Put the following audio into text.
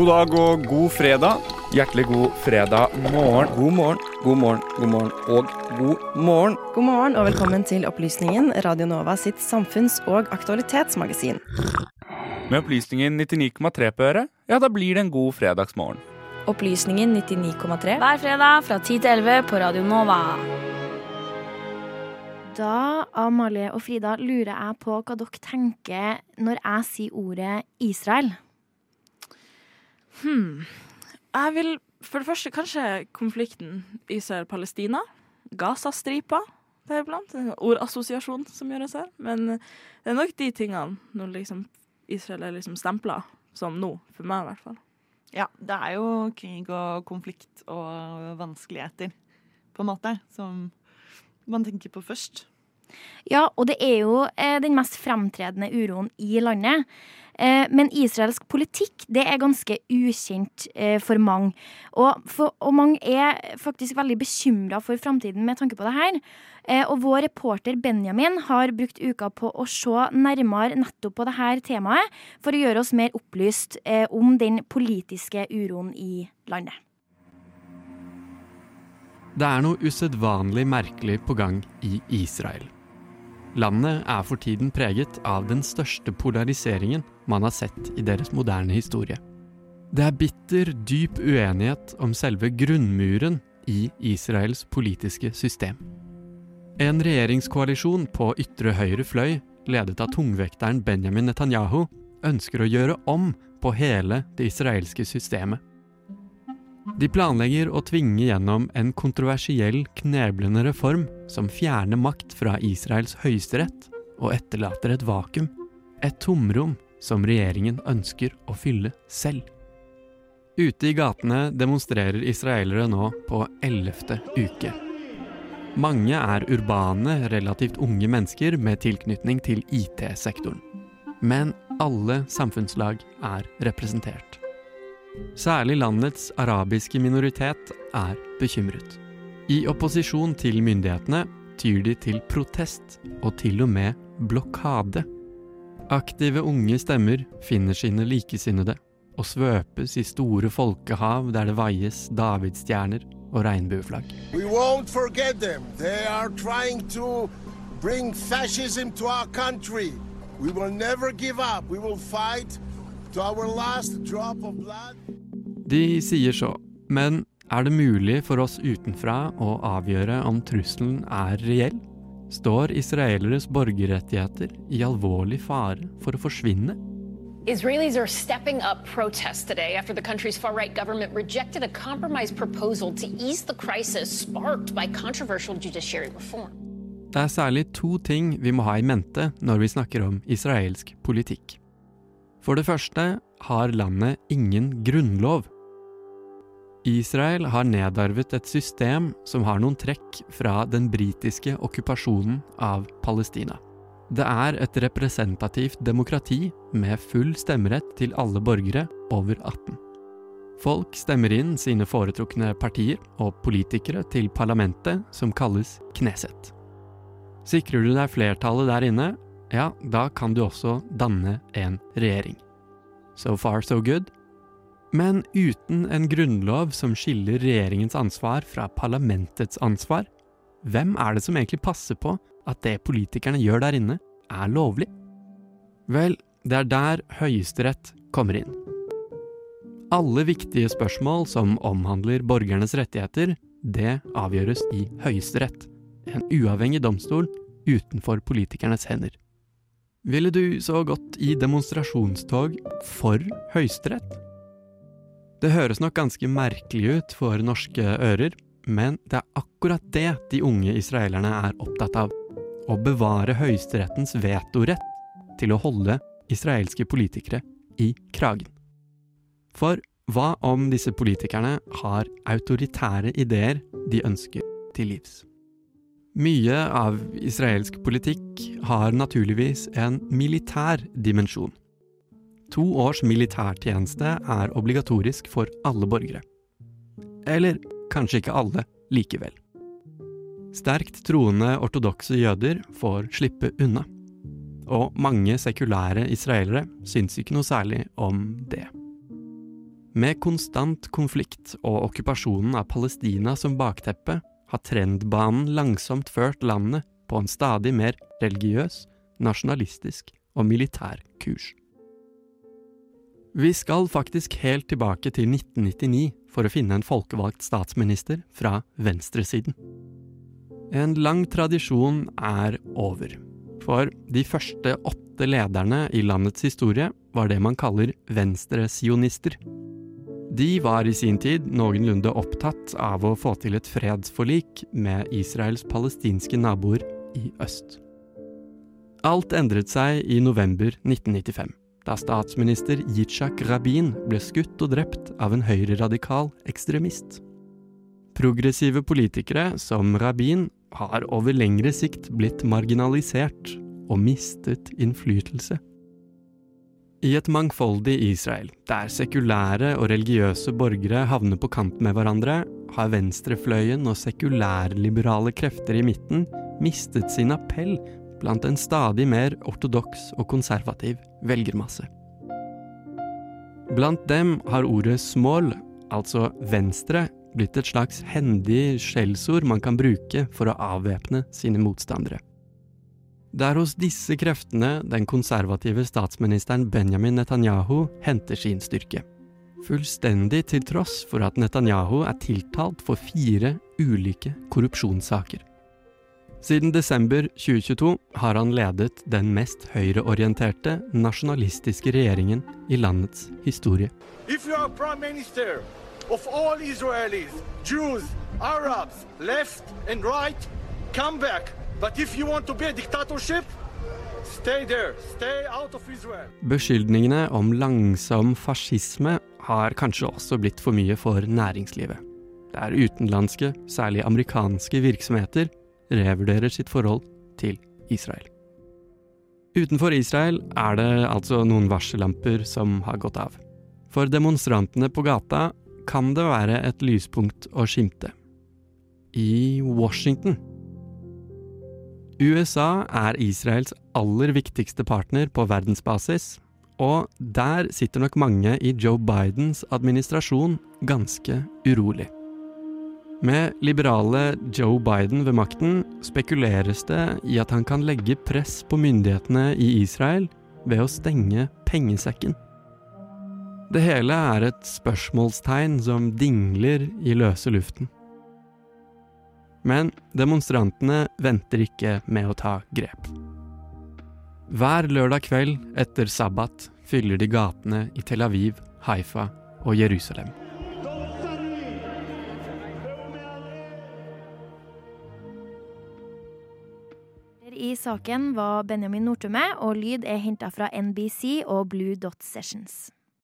God dag og god fredag. Hjertelig god fredag morgen. God morgen, god morgen, god morgen og god morgen. God morgen og velkommen til Opplysningen, Radio Nova sitt samfunns- og aktualitetsmagasin. Med opplysningen 99,3 på øret, ja, da blir det en god fredagsmorgen. Opplysningen 99,3. Hver fredag fra 10 til 11 på Radio Nova. Da, Amalie og Frida, lurer jeg på hva dere tenker når jeg sier ordet Israel. Hmm. Jeg vil for det første kanskje konflikten Israel-Palestina. Gazastripa. Det er blant en ordassosiasjon som gjøres her. Men det er nok de tingene når liksom Israel er liksom stempla som nå, for meg i hvert fall. Ja, det er jo krig og konflikt og vanskeligheter, på en måte, som man tenker på først. Ja, og det er jo eh, den mest fremtredende uroen i landet. Eh, men israelsk politikk det er ganske ukjent eh, for mange. Og, for, og mange er faktisk veldig bekymra for framtiden med tanke på det her. Og vår reporter Benjamin har brukt uka på å se nærmere nettopp på dette temaet, for å gjøre oss mer opplyst om den politiske uroen i landet. Det er noe usedvanlig merkelig på gang i Israel. Landet er for tiden preget av den største polariseringen man har sett i deres moderne historie. Det er bitter, dyp uenighet om selve grunnmuren i Israels politiske system. En regjeringskoalisjon på ytre høyre fløy, ledet av tungvekteren Benjamin Netanyahu, ønsker å gjøre om på hele det israelske systemet. De planlegger å tvinge gjennom en kontroversiell, kneblende reform som fjerner makt fra Israels høyesterett og etterlater et vakuum, et tomrom som regjeringen ønsker å fylle selv. Ute i gatene demonstrerer israelere nå på ellevte uke. Mange er urbane, relativt unge mennesker med tilknytning til IT-sektoren. Men alle samfunnslag er representert. Særlig landets arabiske minoritet er bekymret. I opposisjon til myndighetene tyr de til protest og til og med blokade. Aktive unge stemmer finner sine likesinnede og svøpes i store folkehav der det vaies davidsstjerner og regnbueflagg. Bring fascism to our country. We will never give up. We will fight to our last drop of blood. De sier så, men er det mulig for oss utenfra å avgjøre om trusselen er reell? Står israeleres borgerrettigheter i alvorlig fare for å forsvinne? Israelis are stepping up protests today after the country's far right government rejected a compromise proposal to ease the crisis sparked by controversial judiciary reform. Det er særlig to ting vi må ha i mente når vi snakker om israelsk politikk. For det første har landet ingen grunnlov. Israel har nedarvet et system som har noen trekk fra den britiske okkupasjonen av Palestina. Det er et representativt demokrati med full stemmerett til alle borgere over 18. Folk stemmer inn sine foretrukne partier og politikere til parlamentet, som kalles Kneset. Sikrer du deg flertallet der inne, ja, da kan du også danne en regjering. So far, so good. Men uten en grunnlov som skiller regjeringens ansvar fra parlamentets ansvar, hvem er det som egentlig passer på at det politikerne gjør der inne, er lovlig? Vel, det er der Høyesterett kommer inn. Alle viktige spørsmål som omhandler borgernes rettigheter, det avgjøres i Høyesterett, en uavhengig domstol utenfor politikernes hender. Ville du så gått i demonstrasjonstog for Høyesterett? Det høres nok ganske merkelig ut for norske ører, men det er akkurat det de unge israelerne er opptatt av. Å bevare høyesterettens vetorett til å holde israelske politikere i kragen. For hva om disse politikerne har autoritære ideer de ønsker til livs? Mye av israelsk politikk har naturligvis en militær dimensjon. To års militærtjeneste er obligatorisk for alle borgere. Eller kanskje ikke alle likevel. Sterkt troende ortodokse jøder får slippe unna. Og mange sekulære israelere syns ikke noe særlig om det. Med konstant konflikt og okkupasjonen av Palestina som bakteppe, har trendbanen langsomt ført landet på en stadig mer religiøs, nasjonalistisk og militær kurs. Vi skal faktisk helt tilbake til 1999 for å finne en folkevalgt statsminister fra venstresiden. En lang tradisjon er over. For de første åtte lederne i landets historie var det man kaller venstresionister. De var i sin tid noenlunde opptatt av å få til et fredsforlik med Israels palestinske naboer i øst. Alt endret seg i november 1995, da statsminister Yitzhak Rabin ble skutt og drept av en høyreradikal ekstremist. Progressive politikere som Rabin har over lengre sikt blitt marginalisert og mistet innflytelse. I et mangfoldig Israel, der sekulære og religiøse borgere havner på kant med hverandre, har venstrefløyen og sekulærliberale krefter i midten mistet sin appell blant en stadig mer ortodoks og konservativ velgermasse. Blant dem har ordet smål, altså venstre, blitt et slags hendig skjellsord man kan bruke for å avvæpne sine motstandere. Det er hos disse kreftene den konservative statsministeren Benjamin Netanyahu henter sin styrke. Fullstendig til tross for at Netanyahu er tiltalt for fire ulike korrupsjonssaker. Siden desember 2022 har han ledet den mest høyreorienterte nasjonalistiske regjeringen i landets historie. Of all Israelis, Jews, Arabs, left and right, come back. But if you want to be a dictatorship, stay there. Stay out of Israel. Beskyldningene om langsom fascisme har kanskje også blitt for mye for næringslivet. Det er utenlandske, særlig amerikanske virksomheter revurderer sitt forhold til Israel. Utenfor Israel er det altså noen varsellamper som har gått av. For demonstrantene på gata kan det være et lyspunkt å skimte. I Washington. USA er Israels aller viktigste partner på verdensbasis, og der sitter nok mange i Joe Bidens administrasjon ganske urolig. Med liberale Joe Biden ved makten spekuleres det i at han kan legge press på myndighetene i Israel ved å stenge pengesekken. Det hele er et spørsmålstegn som dingler i løse luften. Men demonstrantene venter ikke med å ta grep. Hver lørdag kveld etter sabbat fyller de gatene i Tel Aviv, Haifa og Jerusalem. I saken var Benjamin Nortume, og lyd er henta fra NBC og Blue Dot Sessions.